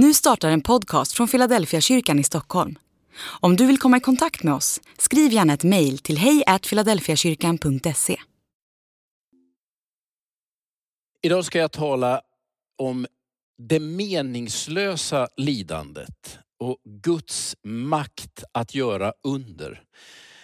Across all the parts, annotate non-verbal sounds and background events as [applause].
Nu startar en podcast från Philadelphia kyrkan i Stockholm. Om du vill komma i kontakt med oss, skriv gärna ett mejl till hejfiladelfiakyrkan.se. Idag ska jag tala om det meningslösa lidandet och Guds makt att göra under.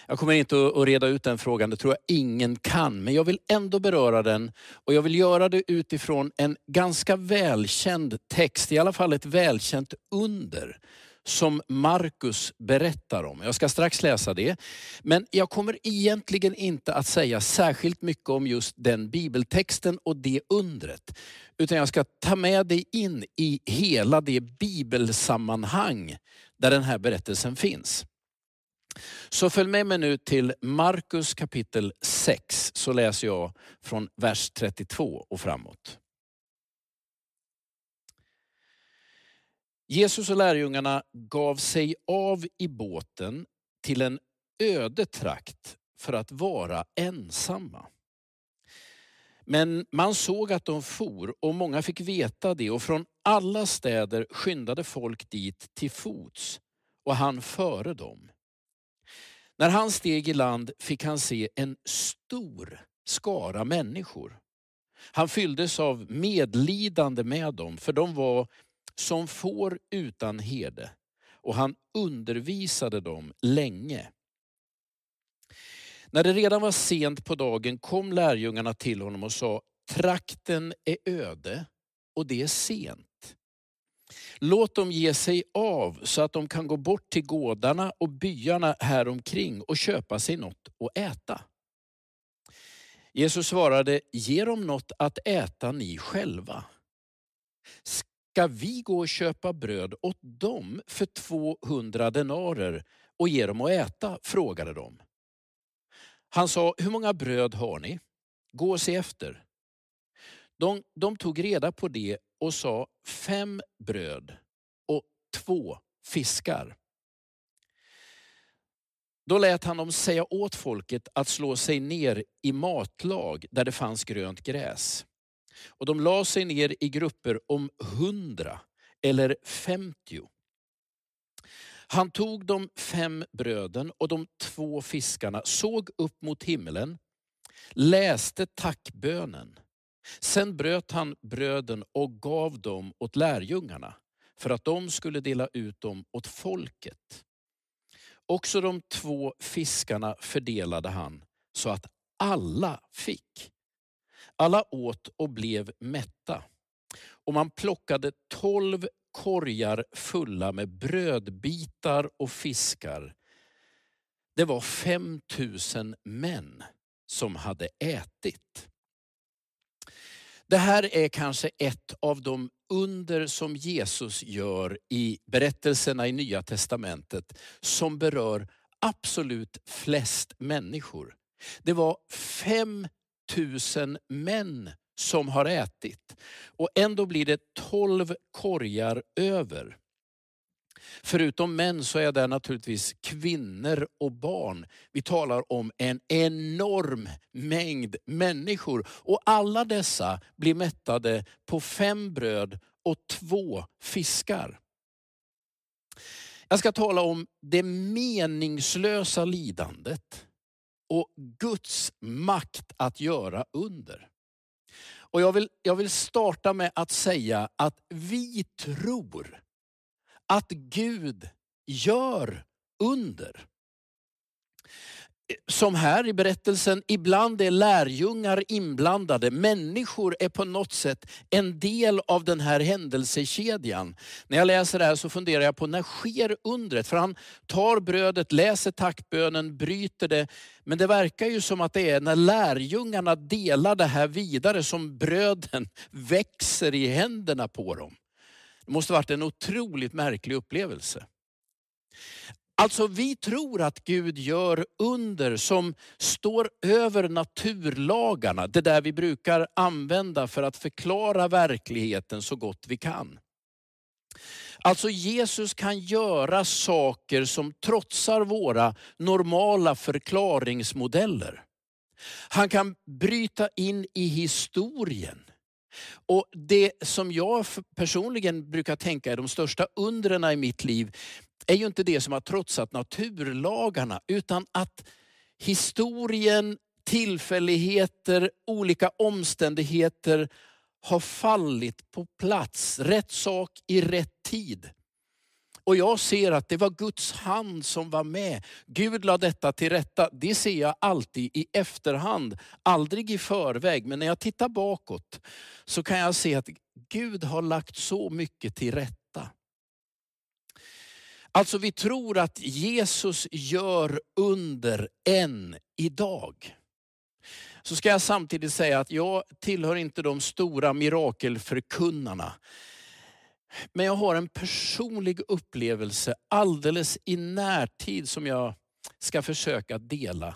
Jag kommer inte att reda ut den frågan, det tror jag ingen kan. Men jag vill ändå beröra den och jag vill göra det utifrån en ganska välkänd text, i alla fall ett välkänt under som Markus berättar om. Jag ska strax läsa det. Men jag kommer egentligen inte att säga särskilt mycket om just den bibeltexten och det undret. Utan jag ska ta med dig in i hela det bibelsammanhang där den här berättelsen finns. Så följ med mig nu till Markus kapitel 6, så läser jag från vers 32 och framåt. Jesus och lärjungarna gav sig av i båten till en öde trakt för att vara ensamma. Men man såg att de for och många fick veta det och från alla städer skyndade folk dit till fots och han före dem. När han steg i land fick han se en stor skara människor. Han fylldes av medlidande med dem, för de var som får utan herde. Och han undervisade dem länge. När det redan var sent på dagen kom lärjungarna till honom och sa, trakten är öde och det är sent. Låt dem ge sig av så att de kan gå bort till gårdarna och byarna häromkring och köpa sig något att äta. Jesus svarade, ge dem något att äta ni själva. Ska vi gå och köpa bröd åt dem för 200 denarer och ge dem att äta? frågade de. Han sa, hur många bröd har ni? Gå och se efter. De, de tog reda på det och sa fem bröd och två fiskar. Då lät han dem säga åt folket att slå sig ner i matlag där det fanns grönt gräs. Och de la sig ner i grupper om hundra eller femtio. Han tog de fem bröden och de två fiskarna, såg upp mot himlen, läste tackbönen Sen bröt han bröden och gav dem åt lärjungarna för att de skulle dela ut dem åt folket. Också de två fiskarna fördelade han så att alla fick. Alla åt och blev mätta. Och man plockade tolv korgar fulla med brödbitar och fiskar. Det var fem tusen män som hade ätit. Det här är kanske ett av de under som Jesus gör i berättelserna i Nya Testamentet som berör absolut flest människor. Det var 5000 män som har ätit och ändå blir det 12 korgar över. Förutom män så är det naturligtvis kvinnor och barn. Vi talar om en enorm mängd människor. Och alla dessa blir mättade på fem bröd och två fiskar. Jag ska tala om det meningslösa lidandet och Guds makt att göra under. Och jag vill, jag vill starta med att säga att vi tror att Gud gör under. Som här i berättelsen, ibland är lärjungar inblandade. Människor är på något sätt en del av den här händelsekedjan. När jag läser det här så funderar jag på när sker undret? För han tar brödet, läser tackbönen, bryter det. Men det verkar ju som att det är när lärjungarna delar det här vidare som bröden [laughs] växer i händerna på dem. Det måste varit en otroligt märklig upplevelse. Alltså vi tror att Gud gör under som står över naturlagarna. Det där vi brukar använda för att förklara verkligheten så gott vi kan. Alltså Jesus kan göra saker som trotsar våra normala förklaringsmodeller. Han kan bryta in i historien. Och Det som jag personligen brukar tänka är de största undren i mitt liv, är ju inte det som har trotsat naturlagarna, utan att historien, tillfälligheter, olika omständigheter har fallit på plats. Rätt sak i rätt tid. Och jag ser att det var Guds hand som var med. Gud la detta till rätta. Det ser jag alltid i efterhand, aldrig i förväg. Men när jag tittar bakåt så kan jag se att Gud har lagt så mycket till rätta. Alltså vi tror att Jesus gör under än idag. Så ska jag samtidigt säga att jag tillhör inte de stora mirakelförkunnarna. Men jag har en personlig upplevelse alldeles i närtid som jag ska försöka dela.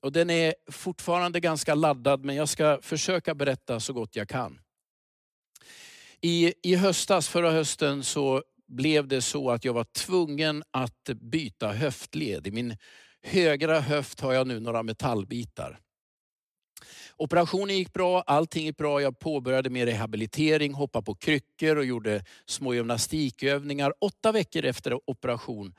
Och den är fortfarande ganska laddad men jag ska försöka berätta så gott jag kan. I, I höstas, förra hösten, så blev det så att jag var tvungen att byta höftled. I min högra höft har jag nu några metallbitar. Operationen gick bra, allting gick bra. Jag påbörjade med rehabilitering, hoppade på kryckor och gjorde små gymnastikövningar. Åtta veckor efter operation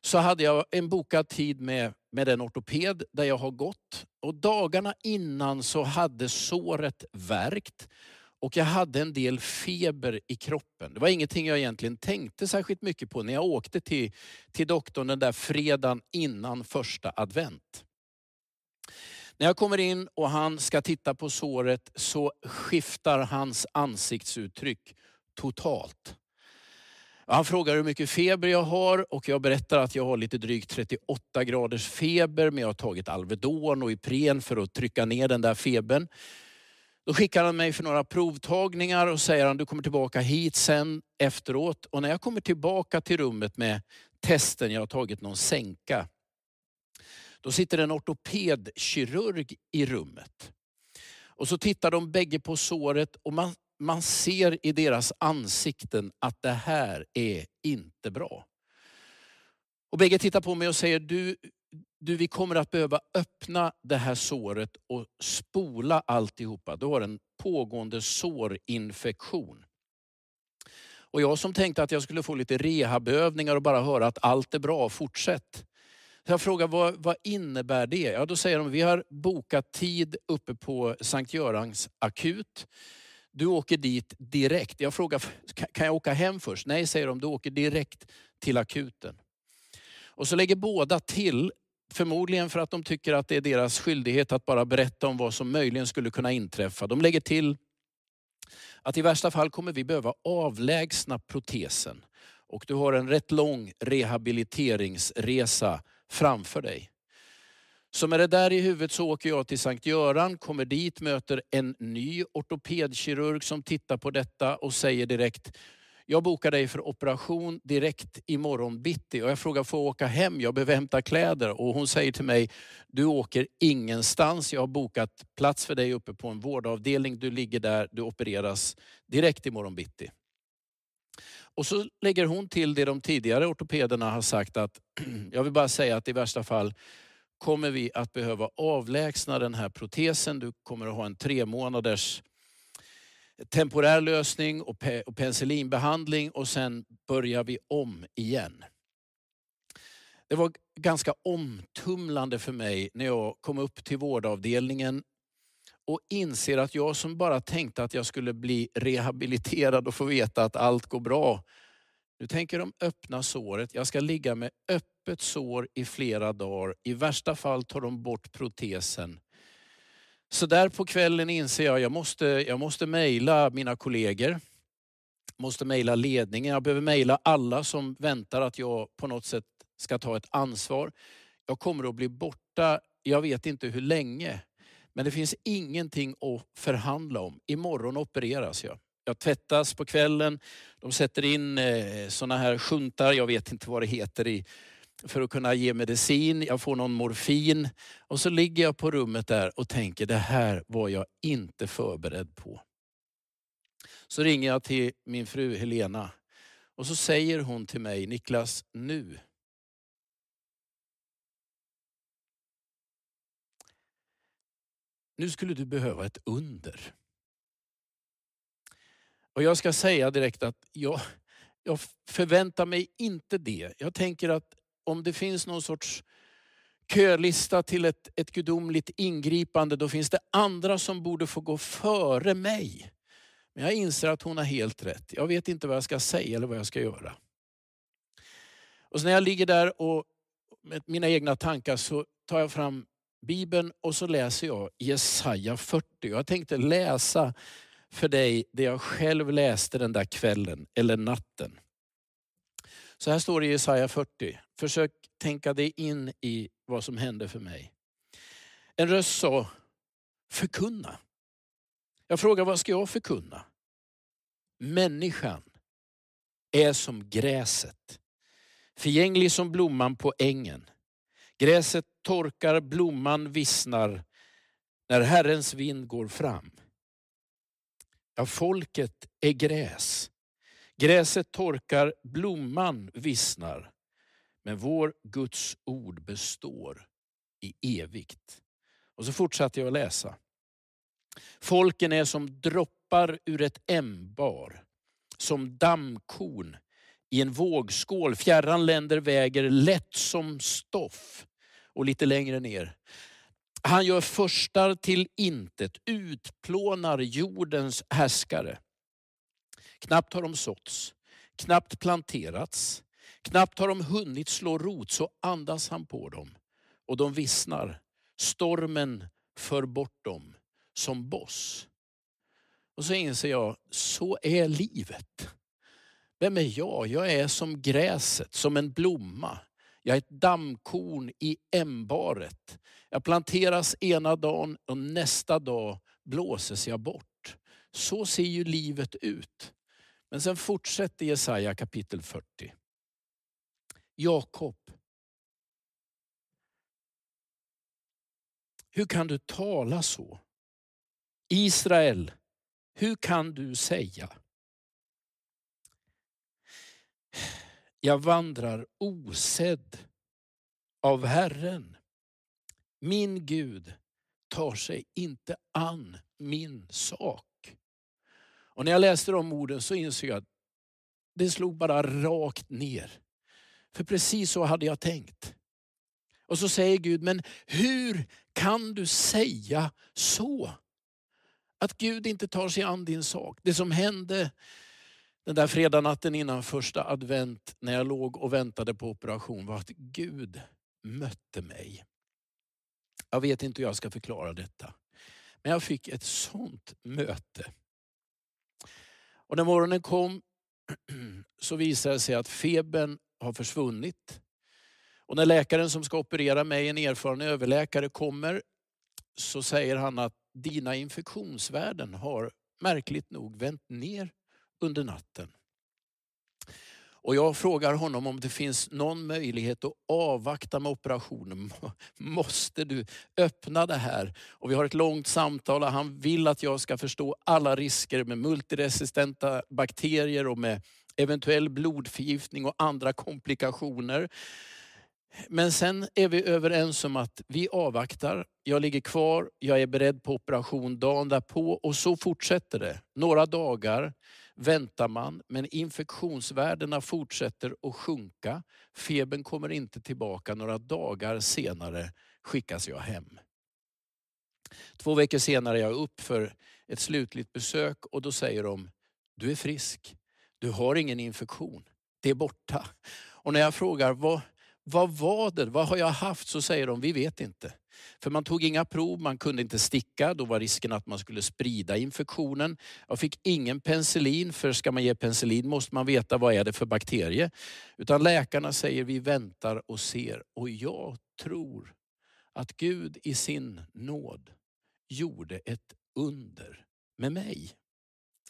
så hade jag en bokad tid med, med den ortoped där jag har gått. Och dagarna innan så hade såret värkt och jag hade en del feber i kroppen. Det var ingenting jag egentligen tänkte särskilt mycket på när jag åkte till, till doktorn den där fredagen innan första advent. När jag kommer in och han ska titta på såret så skiftar hans ansiktsuttryck totalt. Han frågar hur mycket feber jag har och jag berättar att jag har lite drygt 38 graders feber men jag har tagit Alvedon och Ipren för att trycka ner den där febern. Då skickar han mig för några provtagningar och säger att du kommer tillbaka hit sen efteråt. Och när jag kommer tillbaka till rummet med testen, jag har tagit någon sänka, då sitter en ortopedkirurg i rummet. Och så tittar de bägge på såret och man, man ser i deras ansikten att det här är inte bra. Och bägge tittar på mig och säger, du, du vi kommer att behöva öppna det här såret och spola alltihopa. Du har en pågående sårinfektion. Och jag som tänkte att jag skulle få lite rehabövningar och bara höra att allt är bra, fortsätt. Så jag frågar vad, vad innebär det? Ja, då säger de vi har bokat tid uppe på Sankt Görans akut. Du åker dit direkt. Jag frågar, kan jag åka hem först? Nej, säger de, du åker direkt till akuten. Och så lägger båda till, förmodligen för att de tycker att det är deras skyldighet att bara berätta om vad som möjligen skulle kunna inträffa. De lägger till att i värsta fall kommer vi behöva avlägsna protesen. Och du har en rätt lång rehabiliteringsresa framför dig. Så med det där i huvudet så åker jag till Sankt Göran, kommer dit, möter en ny ortopedkirurg som tittar på detta och säger direkt, jag bokar dig för operation direkt imorgon bitti. Och jag frågar, får jag åka hem? Jag behöver hämta kläder. Och hon säger till mig, du åker ingenstans. Jag har bokat plats för dig uppe på en vårdavdelning. Du ligger där, du opereras direkt imorgon bitti. Och så lägger hon till det de tidigare ortopederna har sagt att, [clears throat] jag vill bara säga att i värsta fall kommer vi att behöva avlägsna den här protesen. Du kommer att ha en tre månaders temporär lösning och, pe och penicillinbehandling och sen börjar vi om igen. Det var ganska omtumlande för mig när jag kom upp till vårdavdelningen och inser att jag som bara tänkte att jag skulle bli rehabiliterad och få veta att allt går bra. Nu tänker de öppna såret. Jag ska ligga med öppet sår i flera dagar. I värsta fall tar de bort protesen. Så där på kvällen inser jag att jag måste, jag måste mejla mina kollegor. Måste mejla ledningen. Jag behöver mejla alla som väntar att jag på något sätt ska ta ett ansvar. Jag kommer att bli borta, jag vet inte hur länge. Men det finns ingenting att förhandla om. Imorgon opereras jag. Jag tvättas på kvällen. De sätter in eh, såna här skjuntar, jag vet inte vad det heter, i, för att kunna ge medicin. Jag får någon morfin och så ligger jag på rummet där och tänker det här var jag inte förberedd på. Så ringer jag till min fru Helena och så säger hon till mig, Niklas, nu Nu skulle du behöva ett under. Och jag ska säga direkt att jag, jag förväntar mig inte det. Jag tänker att om det finns någon sorts kölista till ett, ett gudomligt ingripande, då finns det andra som borde få gå före mig. Men jag inser att hon har helt rätt. Jag vet inte vad jag ska säga eller vad jag ska göra. Och så när jag ligger där och med mina egna tankar så tar jag fram Bibeln och så läser jag Jesaja 40. Jag tänkte läsa för dig det jag själv läste den där kvällen eller natten. Så här står det i Jesaja 40. Försök tänka dig in i vad som hände för mig. En röst sa, förkunna. Jag frågar, vad ska jag förkunna? Människan är som gräset, förgänglig som blomman på ängen. Gräset torkar, blomman vissnar när Herrens vind går fram. Ja, folket är gräs. Gräset torkar, blomman vissnar. Men vår Guds ord består i evigt. Och så fortsatte jag att läsa. Folken är som droppar ur ett ämbar, som dammkorn i en vågskål. Fjärran länder väger lätt som stoff. Och lite längre ner. Han gör förstar till intet, utplånar jordens härskare. Knappt har de såtts, knappt planterats, knappt har de hunnit slå rot så andas han på dem och de vissnar. Stormen för bort dem som boss. Och så inser jag, så är livet. Vem är jag? Jag är som gräset, som en blomma. Jag är ett dammkorn i ämbaret. Jag planteras ena dagen och nästa dag blåses jag bort. Så ser ju livet ut. Men sen fortsätter Jesaja kapitel 40. Jakob. Hur kan du tala så? Israel, hur kan du säga? Jag vandrar osedd av Herren. Min Gud tar sig inte an min sak. Och när jag läste de orden så insåg jag att det slog bara rakt ner. För precis så hade jag tänkt. Och så säger Gud, men hur kan du säga så? Att Gud inte tar sig an din sak. Det som hände den där fredagnatten innan första advent när jag låg och väntade på operation var att Gud mötte mig. Jag vet inte hur jag ska förklara detta. Men jag fick ett sånt möte. Och när morgonen kom [clears throat] så visade det sig att febern har försvunnit. Och när läkaren som ska operera mig, en erfaren överläkare, kommer så säger han att dina infektionsvärden har märkligt nog vänt ner under natten. Och jag frågar honom om det finns någon möjlighet att avvakta med operationen. [laughs] Måste du öppna det här? Och vi har ett långt samtal och han vill att jag ska förstå alla risker med multiresistenta bakterier och med eventuell blodförgiftning och andra komplikationer. Men sen är vi överens om att vi avvaktar. Jag ligger kvar, jag är beredd på operation dagen därpå och så fortsätter det. Några dagar väntar man, men infektionsvärdena fortsätter att sjunka. Febern kommer inte tillbaka. Några dagar senare skickas jag hem. Två veckor senare är jag upp för ett slutligt besök och då säger de, du är frisk. Du har ingen infektion. Det är borta. Och när jag frågar, vad, vad var det? Vad har jag haft? Så säger de, vi vet inte. För man tog inga prov, man kunde inte sticka. Då var risken att man skulle sprida infektionen. Jag fick ingen penicillin, för ska man ge penicillin måste man veta vad är det för bakterie. Utan läkarna säger vi väntar och ser. Och jag tror att Gud i sin nåd gjorde ett under med mig.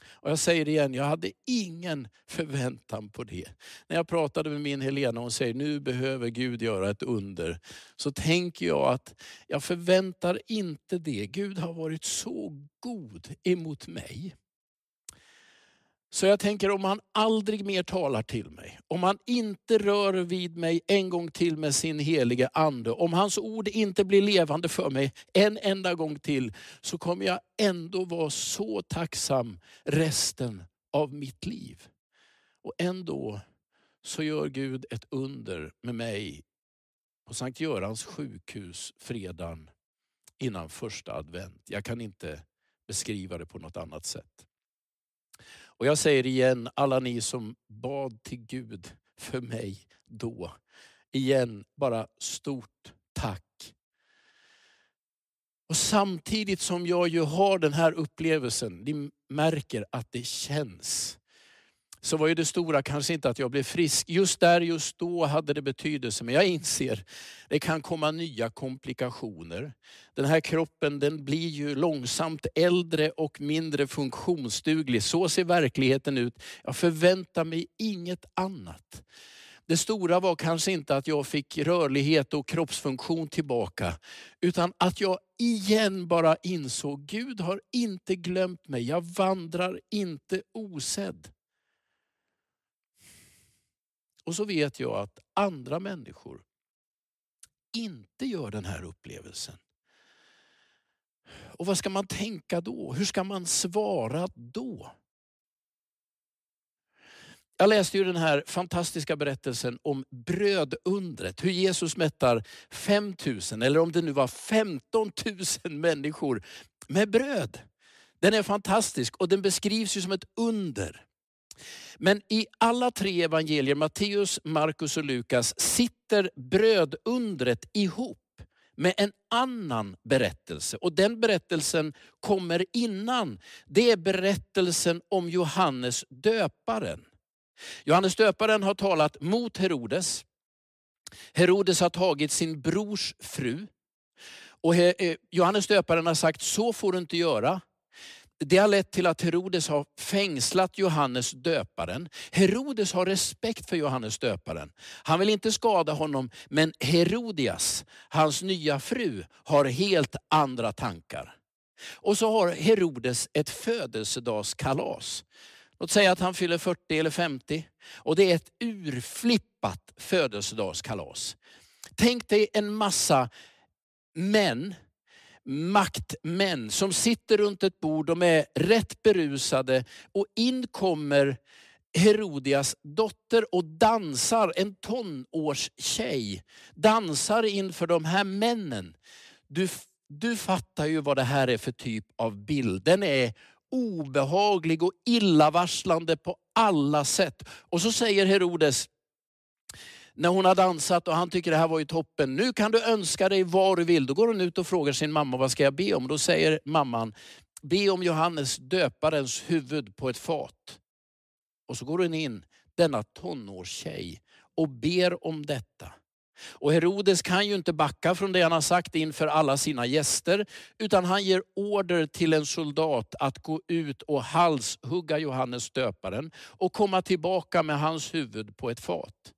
Och jag säger det igen, jag hade ingen förväntan på det. När jag pratade med min Helena och hon säger nu behöver Gud göra ett under. Så tänker jag att jag förväntar inte det. Gud har varit så god emot mig. Så jag tänker om han aldrig mer talar till mig, om han inte rör vid mig en gång till med sin helige ande, om hans ord inte blir levande för mig en enda gång till, så kommer jag ändå vara så tacksam resten av mitt liv. Och ändå så gör Gud ett under med mig på Sankt Görans sjukhus fredagen innan första advent. Jag kan inte beskriva det på något annat sätt. Och jag säger igen, alla ni som bad till Gud för mig då. Igen, bara stort tack. Och samtidigt som jag ju har den här upplevelsen, ni märker att det känns så var ju det stora kanske inte att jag blev frisk. Just där, just då hade det betydelse. Men jag inser, det kan komma nya komplikationer. Den här kroppen den blir ju långsamt äldre och mindre funktionsduglig. Så ser verkligheten ut. Jag förväntar mig inget annat. Det stora var kanske inte att jag fick rörlighet och kroppsfunktion tillbaka, utan att jag igen bara insåg, Gud har inte glömt mig. Jag vandrar inte osedd. Och så vet jag att andra människor inte gör den här upplevelsen. Och vad ska man tänka då? Hur ska man svara då? Jag läste ju den här fantastiska berättelsen om brödundret. Hur Jesus mättar 5000 eller om det nu var 15 000 [laughs] människor med bröd. Den är fantastisk och den beskrivs ju som ett under. Men i alla tre evangelier, Matteus, Markus och Lukas, sitter brödundret ihop med en annan berättelse. Och den berättelsen kommer innan. Det är berättelsen om Johannes döparen. Johannes döparen har talat mot Herodes. Herodes har tagit sin brors fru. Och eh, Johannes döparen har sagt, så får du inte göra. Det har lett till att Herodes har fängslat Johannes döparen. Herodes har respekt för Johannes döparen. Han vill inte skada honom, men Herodias, hans nya fru, har helt andra tankar. Och så har Herodes ett födelsedagskalas. Låt säga att han fyller 40 eller 50 och det är ett urflippat födelsedagskalas. Tänk dig en massa män maktmän som sitter runt ett bord, de är rätt berusade och in kommer Herodias dotter och dansar, en tonårstjej, dansar inför de här männen. Du, du fattar ju vad det här är för typ av bild. Den är obehaglig och illavarslande på alla sätt. Och så säger Herodes, när hon har dansat och han tycker det här var ju toppen. Nu kan du önska dig vad du vill. Då går hon ut och frågar sin mamma, vad ska jag be om? Då säger mamman, be om Johannes döparens huvud på ett fat. Och så går hon in, denna tonårstjej, och ber om detta. Och Herodes kan ju inte backa från det han har sagt inför alla sina gäster, utan han ger order till en soldat att gå ut och halshugga Johannes döparen och komma tillbaka med hans huvud på ett fat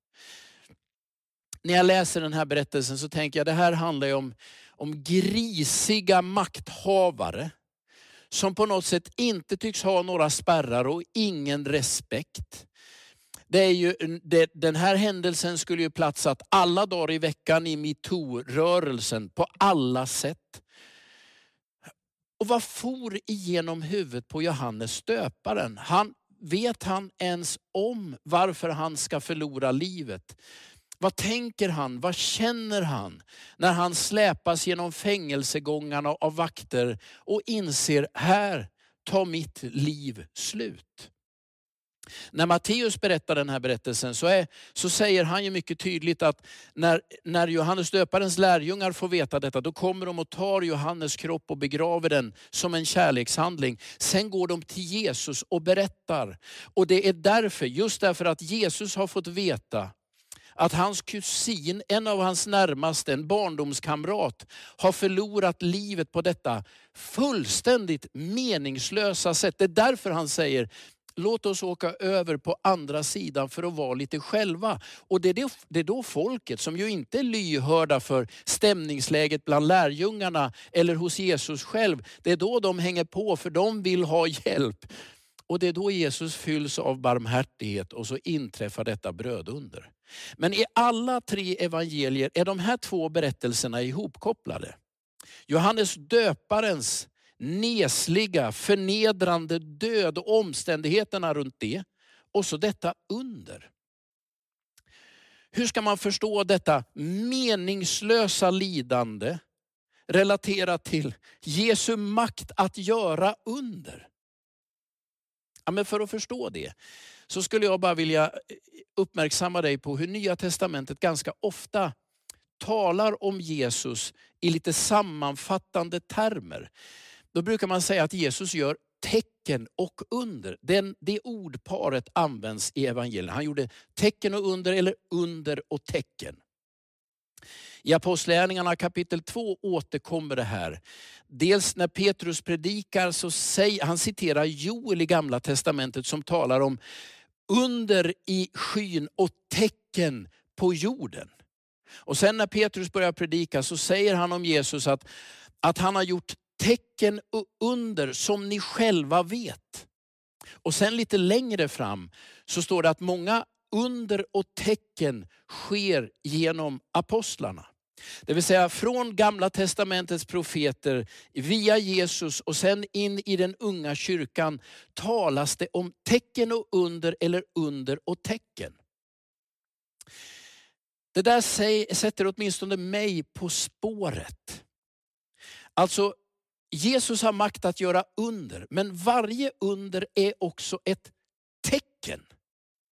när jag läser den här berättelsen så tänker jag det här handlar om, om grisiga makthavare som på något sätt inte tycks ha några spärrar och ingen respekt. Det är ju, det, den här händelsen skulle ju platsat alla dagar i veckan i metoo-rörelsen på alla sätt. Och vad for igenom huvudet på Johannes döparen? Han, vet han ens om varför han ska förlora livet? Vad tänker han? Vad känner han? När han släpas genom fängelsegångarna av vakter och inser, här tar mitt liv slut. När Matteus berättar den här berättelsen så, är, så säger han ju mycket tydligt att när, när Johannes döparens lärjungar får veta detta, då kommer de och tar Johannes kropp och begraver den som en kärlekshandling. Sen går de till Jesus och berättar. Och det är därför, just därför att Jesus har fått veta att hans kusin, en av hans närmaste, en barndomskamrat, har förlorat livet på detta fullständigt meningslösa sätt. Det är därför han säger, låt oss åka över på andra sidan för att vara lite själva. Och det är, det, det är då folket, som ju inte är lyhörda för stämningsläget bland lärjungarna eller hos Jesus själv, det är då de hänger på för de vill ha hjälp. Och det är då Jesus fylls av barmhärtighet och så inträffar detta brödunder. Men i alla tre evangelier är de här två berättelserna ihopkopplade. Johannes döparens nesliga, förnedrande död och omständigheterna runt det. Och så detta under. Hur ska man förstå detta meningslösa lidande relaterat till Jesu makt att göra under? Ja, men för att förstå det så skulle jag bara vilja eh, uppmärksamma dig på hur Nya Testamentet ganska ofta talar om Jesus i lite sammanfattande termer. Då brukar man säga att Jesus gör tecken och under. Den, det ordparet används i evangelierna. Han gjorde tecken och under eller under och tecken. I Apostlagärningarna kapitel 2 återkommer det här. Dels när Petrus predikar så säger han citerar Joel i gamla testamentet som talar om under i skyn och tecken på jorden. Och sen när Petrus börjar predika så säger han om Jesus att, att han har gjort tecken och under som ni själva vet. Och sen lite längre fram så står det att många under och tecken sker genom apostlarna. Det vill säga från gamla testamentets profeter via Jesus och sen in i den unga kyrkan talas det om tecken och under eller under och tecken. Det där sätter åtminstone mig på spåret. Alltså Jesus har makt att göra under, men varje under är också ett tecken.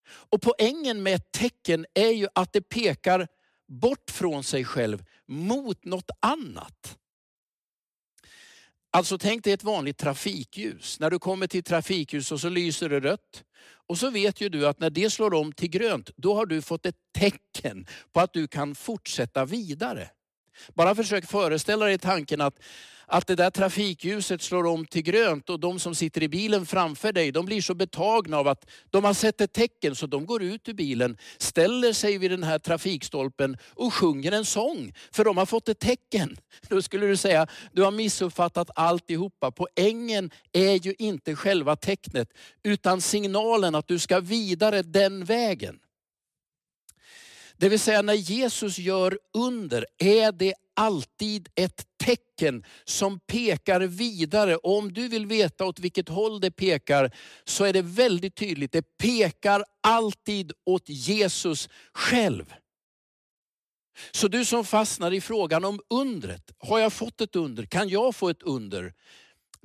Och poängen med ett tecken är ju att det pekar bort från sig själv mot något annat. Alltså tänk dig ett vanligt trafikljus. När du kommer till trafikljus och så lyser det rött. Och så vet ju du att när det slår om till grönt, då har du fått ett tecken på att du kan fortsätta vidare. Bara försök föreställa dig tanken att att det där trafikljuset slår om till grönt och de som sitter i bilen framför dig, de blir så betagna av att de har sett ett tecken så de går ut ur bilen, ställer sig vid den här trafikstolpen och sjunger en sång. För de har fått ett tecken. [laughs] Då skulle du säga, du har missuppfattat alltihopa. Poängen är ju inte själva tecknet, utan signalen att du ska vidare den vägen. Det vill säga när Jesus gör under är det alltid ett tecken som pekar vidare. Och om du vill veta åt vilket håll det pekar så är det väldigt tydligt. Det pekar alltid åt Jesus själv. Så du som fastnar i frågan om undret, har jag fått ett under? Kan jag få ett under?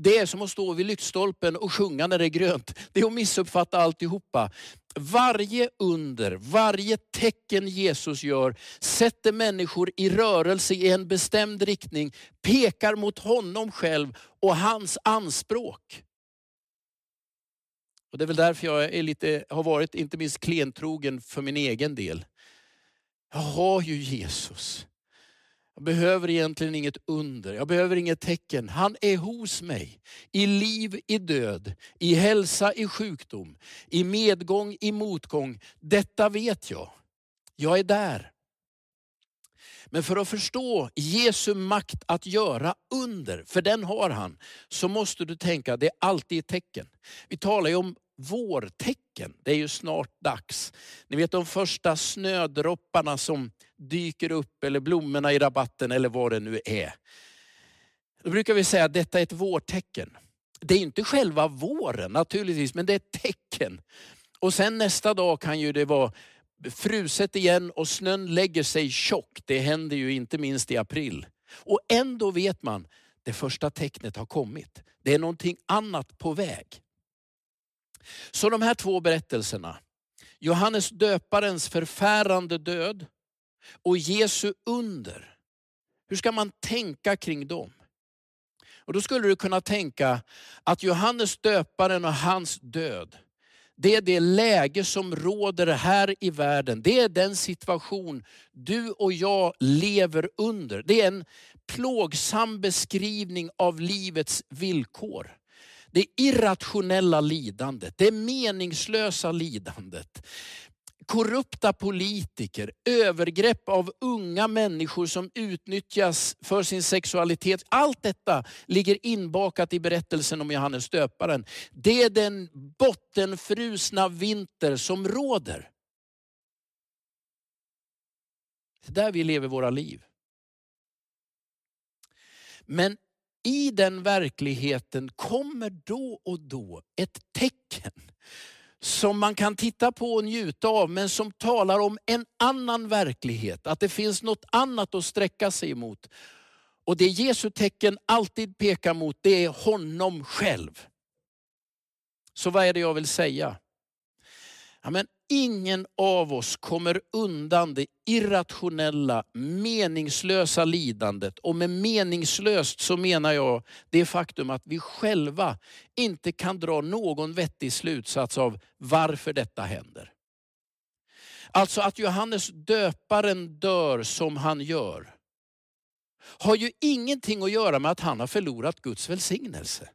Det är som att stå vid lyktstolpen och sjunga när det är grönt. Det är att missuppfatta alltihopa. Varje under, varje tecken Jesus gör sätter människor i rörelse i en bestämd riktning, pekar mot honom själv och hans anspråk. Och Det är väl därför jag är lite, har varit inte minst klentrogen för min egen del. Jag har ju Jesus. Jag behöver egentligen inget under, jag behöver inget tecken. Han är hos mig. I liv, i död, i hälsa, i sjukdom, i medgång, i motgång. Detta vet jag. Jag är där. Men för att förstå Jesu makt att göra under, för den har han, så måste du tänka det är alltid ett tecken. Vi talar ju om vårtecken. Det är ju snart dags. Ni vet de första snödropparna som dyker upp eller blommorna i rabatten eller vad det nu är. Då brukar vi säga att detta är ett vårtecken. Det är inte själva våren naturligtvis, men det är ett tecken. Och sen nästa dag kan ju det vara fruset igen och snön lägger sig tjock. Det händer ju inte minst i april. Och ändå vet man, det första tecknet har kommit. Det är någonting annat på väg. Så de här två berättelserna, Johannes döparens förfärande död och Jesu under. Hur ska man tänka kring dem? Och då skulle du kunna tänka att Johannes döparen och hans död, det är det läge som råder här i världen. Det är den situation du och jag lever under. Det är en plågsam beskrivning av livets villkor. Det irrationella lidandet, det meningslösa lidandet korrupta politiker, övergrepp av unga människor som utnyttjas för sin sexualitet. Allt detta ligger inbakat i berättelsen om Johannes döparen. Det är den bottenfrusna vinter som råder. Det är där vi lever våra liv. Men i den verkligheten kommer då och då ett tecken som man kan titta på och njuta av, men som talar om en annan verklighet. Att det finns något annat att sträcka sig emot. Och det Jesu tecken alltid pekar mot, det är honom själv. Så vad är det jag vill säga? Ja, men ingen av oss kommer undan det irrationella, meningslösa lidandet. Och med meningslöst så menar jag det faktum att vi själva inte kan dra någon vettig slutsats av varför detta händer. Alltså att Johannes döparen dör som han gör har ju ingenting att göra med att han har förlorat Guds välsignelse.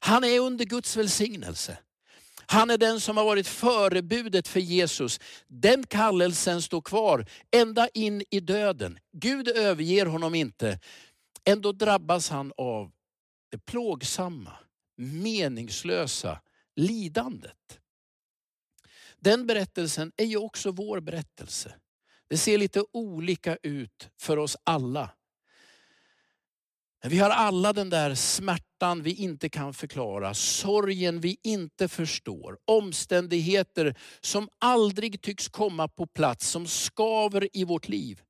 Han är under Guds välsignelse. Han är den som har varit förebudet för Jesus. Den kallelsen står kvar ända in i döden. Gud överger honom inte. Ändå drabbas han av det plågsamma, meningslösa lidandet. Den berättelsen är ju också vår berättelse. Det ser lite olika ut för oss alla. Vi har alla den där smärtan vi inte kan förklara, sorgen vi inte förstår, omständigheter som aldrig tycks komma på plats, som skaver i vårt liv.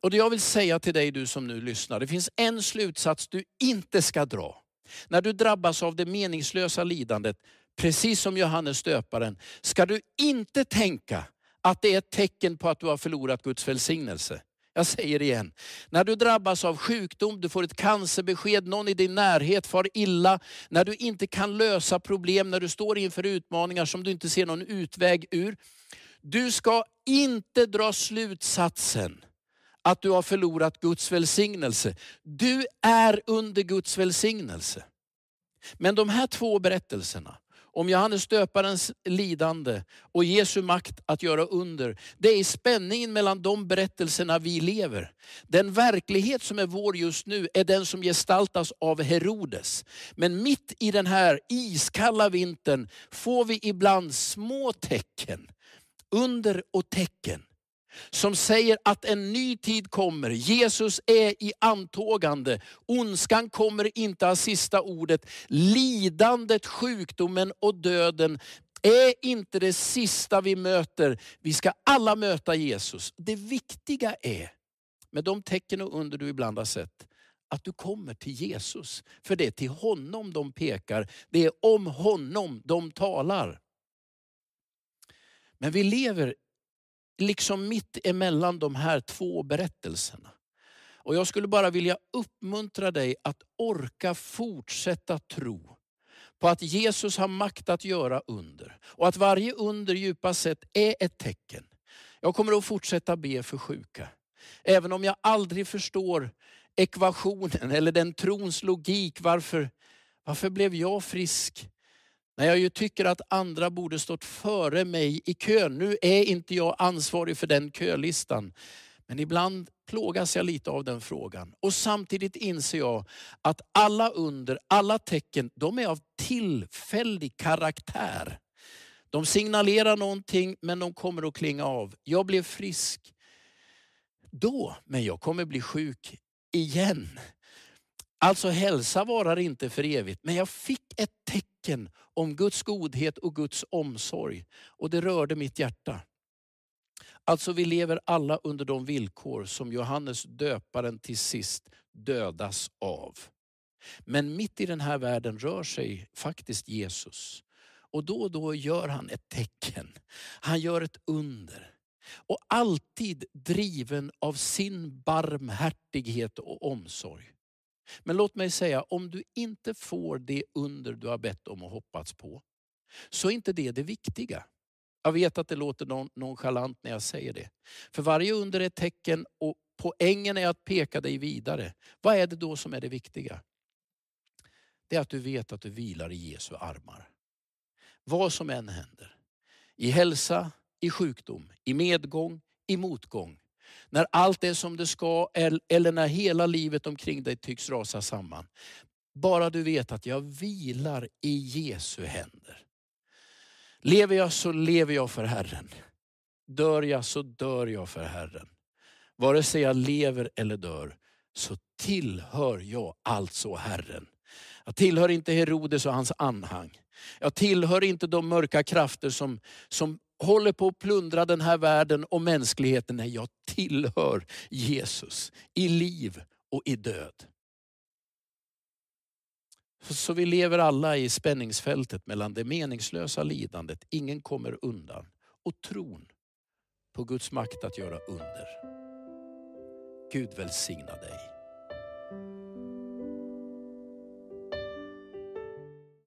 Och det jag vill säga till dig du som nu lyssnar, det finns en slutsats du inte ska dra. När du drabbas av det meningslösa lidandet, precis som Johannes döparen, ska du inte tänka att det är ett tecken på att du har förlorat Guds välsignelse. Jag säger det igen. När du drabbas av sjukdom, du får ett cancerbesked, någon i din närhet far illa, när du inte kan lösa problem, när du står inför utmaningar som du inte ser någon utväg ur. Du ska inte dra slutsatsen att du har förlorat Guds välsignelse. Du är under Guds välsignelse. Men de här två berättelserna, om Johannes döparens lidande och Jesu makt att göra under. Det är spänningen mellan de berättelserna vi lever. Den verklighet som är vår just nu är den som gestaltas av Herodes. Men mitt i den här iskalla vintern får vi ibland små tecken, under och tecken som säger att en ny tid kommer. Jesus är i antågande. Ondskan kommer inte ha sista ordet. Lidandet, sjukdomen och döden är inte det sista vi möter. Vi ska alla möta Jesus. Det viktiga är, med de tecken och under du ibland har sett, att du kommer till Jesus. För det är till honom de pekar. Det är om honom de talar. Men vi lever liksom mitt emellan de här två berättelserna. Och jag skulle bara vilja uppmuntra dig att orka fortsätta tro på att Jesus har makt att göra under. Och att varje under djupast sett är ett tecken. Jag kommer att fortsätta be för sjuka. Även om jag aldrig förstår ekvationen eller den trons logik. Varför, varför blev jag frisk när jag ju tycker att andra borde stått före mig i kön. Nu är inte jag ansvarig för den kölistan. Men ibland plågas jag lite av den frågan. Och samtidigt inser jag att alla under, alla tecken, de är av tillfällig karaktär. De signalerar någonting men de kommer att klinga av. Jag blev frisk då, men jag kommer bli sjuk igen. Alltså hälsa varar inte för evigt, men jag fick ett tecken om Guds godhet och Guds omsorg. Och det rörde mitt hjärta. Alltså vi lever alla under de villkor som Johannes döparen till sist dödas av. Men mitt i den här världen rör sig faktiskt Jesus. Och då och då gör han ett tecken. Han gör ett under. Och alltid driven av sin barmhärtighet och omsorg. Men låt mig säga, om du inte får det under du har bett om och hoppats på, så är inte det det viktiga. Jag vet att det låter nonchalant när jag säger det. För varje under är ett tecken och poängen är att peka dig vidare. Vad är det då som är det viktiga? Det är att du vet att du vilar i Jesu armar. Vad som än händer. I hälsa, i sjukdom, i medgång, i motgång när allt är som det ska eller när hela livet omkring dig tycks rasa samman. Bara du vet att jag vilar i Jesu händer. Lever jag så lever jag för Herren. Dör jag så dör jag för Herren. Vare sig jag lever eller dör så tillhör jag alltså Herren. Jag tillhör inte Herodes och hans anhang. Jag tillhör inte de mörka krafter som, som håller på att plundra den här världen och mänskligheten. Nej, jag tillhör Jesus i liv och i död. Så vi lever alla i spänningsfältet mellan det meningslösa lidandet, ingen kommer undan, och tron på Guds makt att göra under. Gud välsigna dig.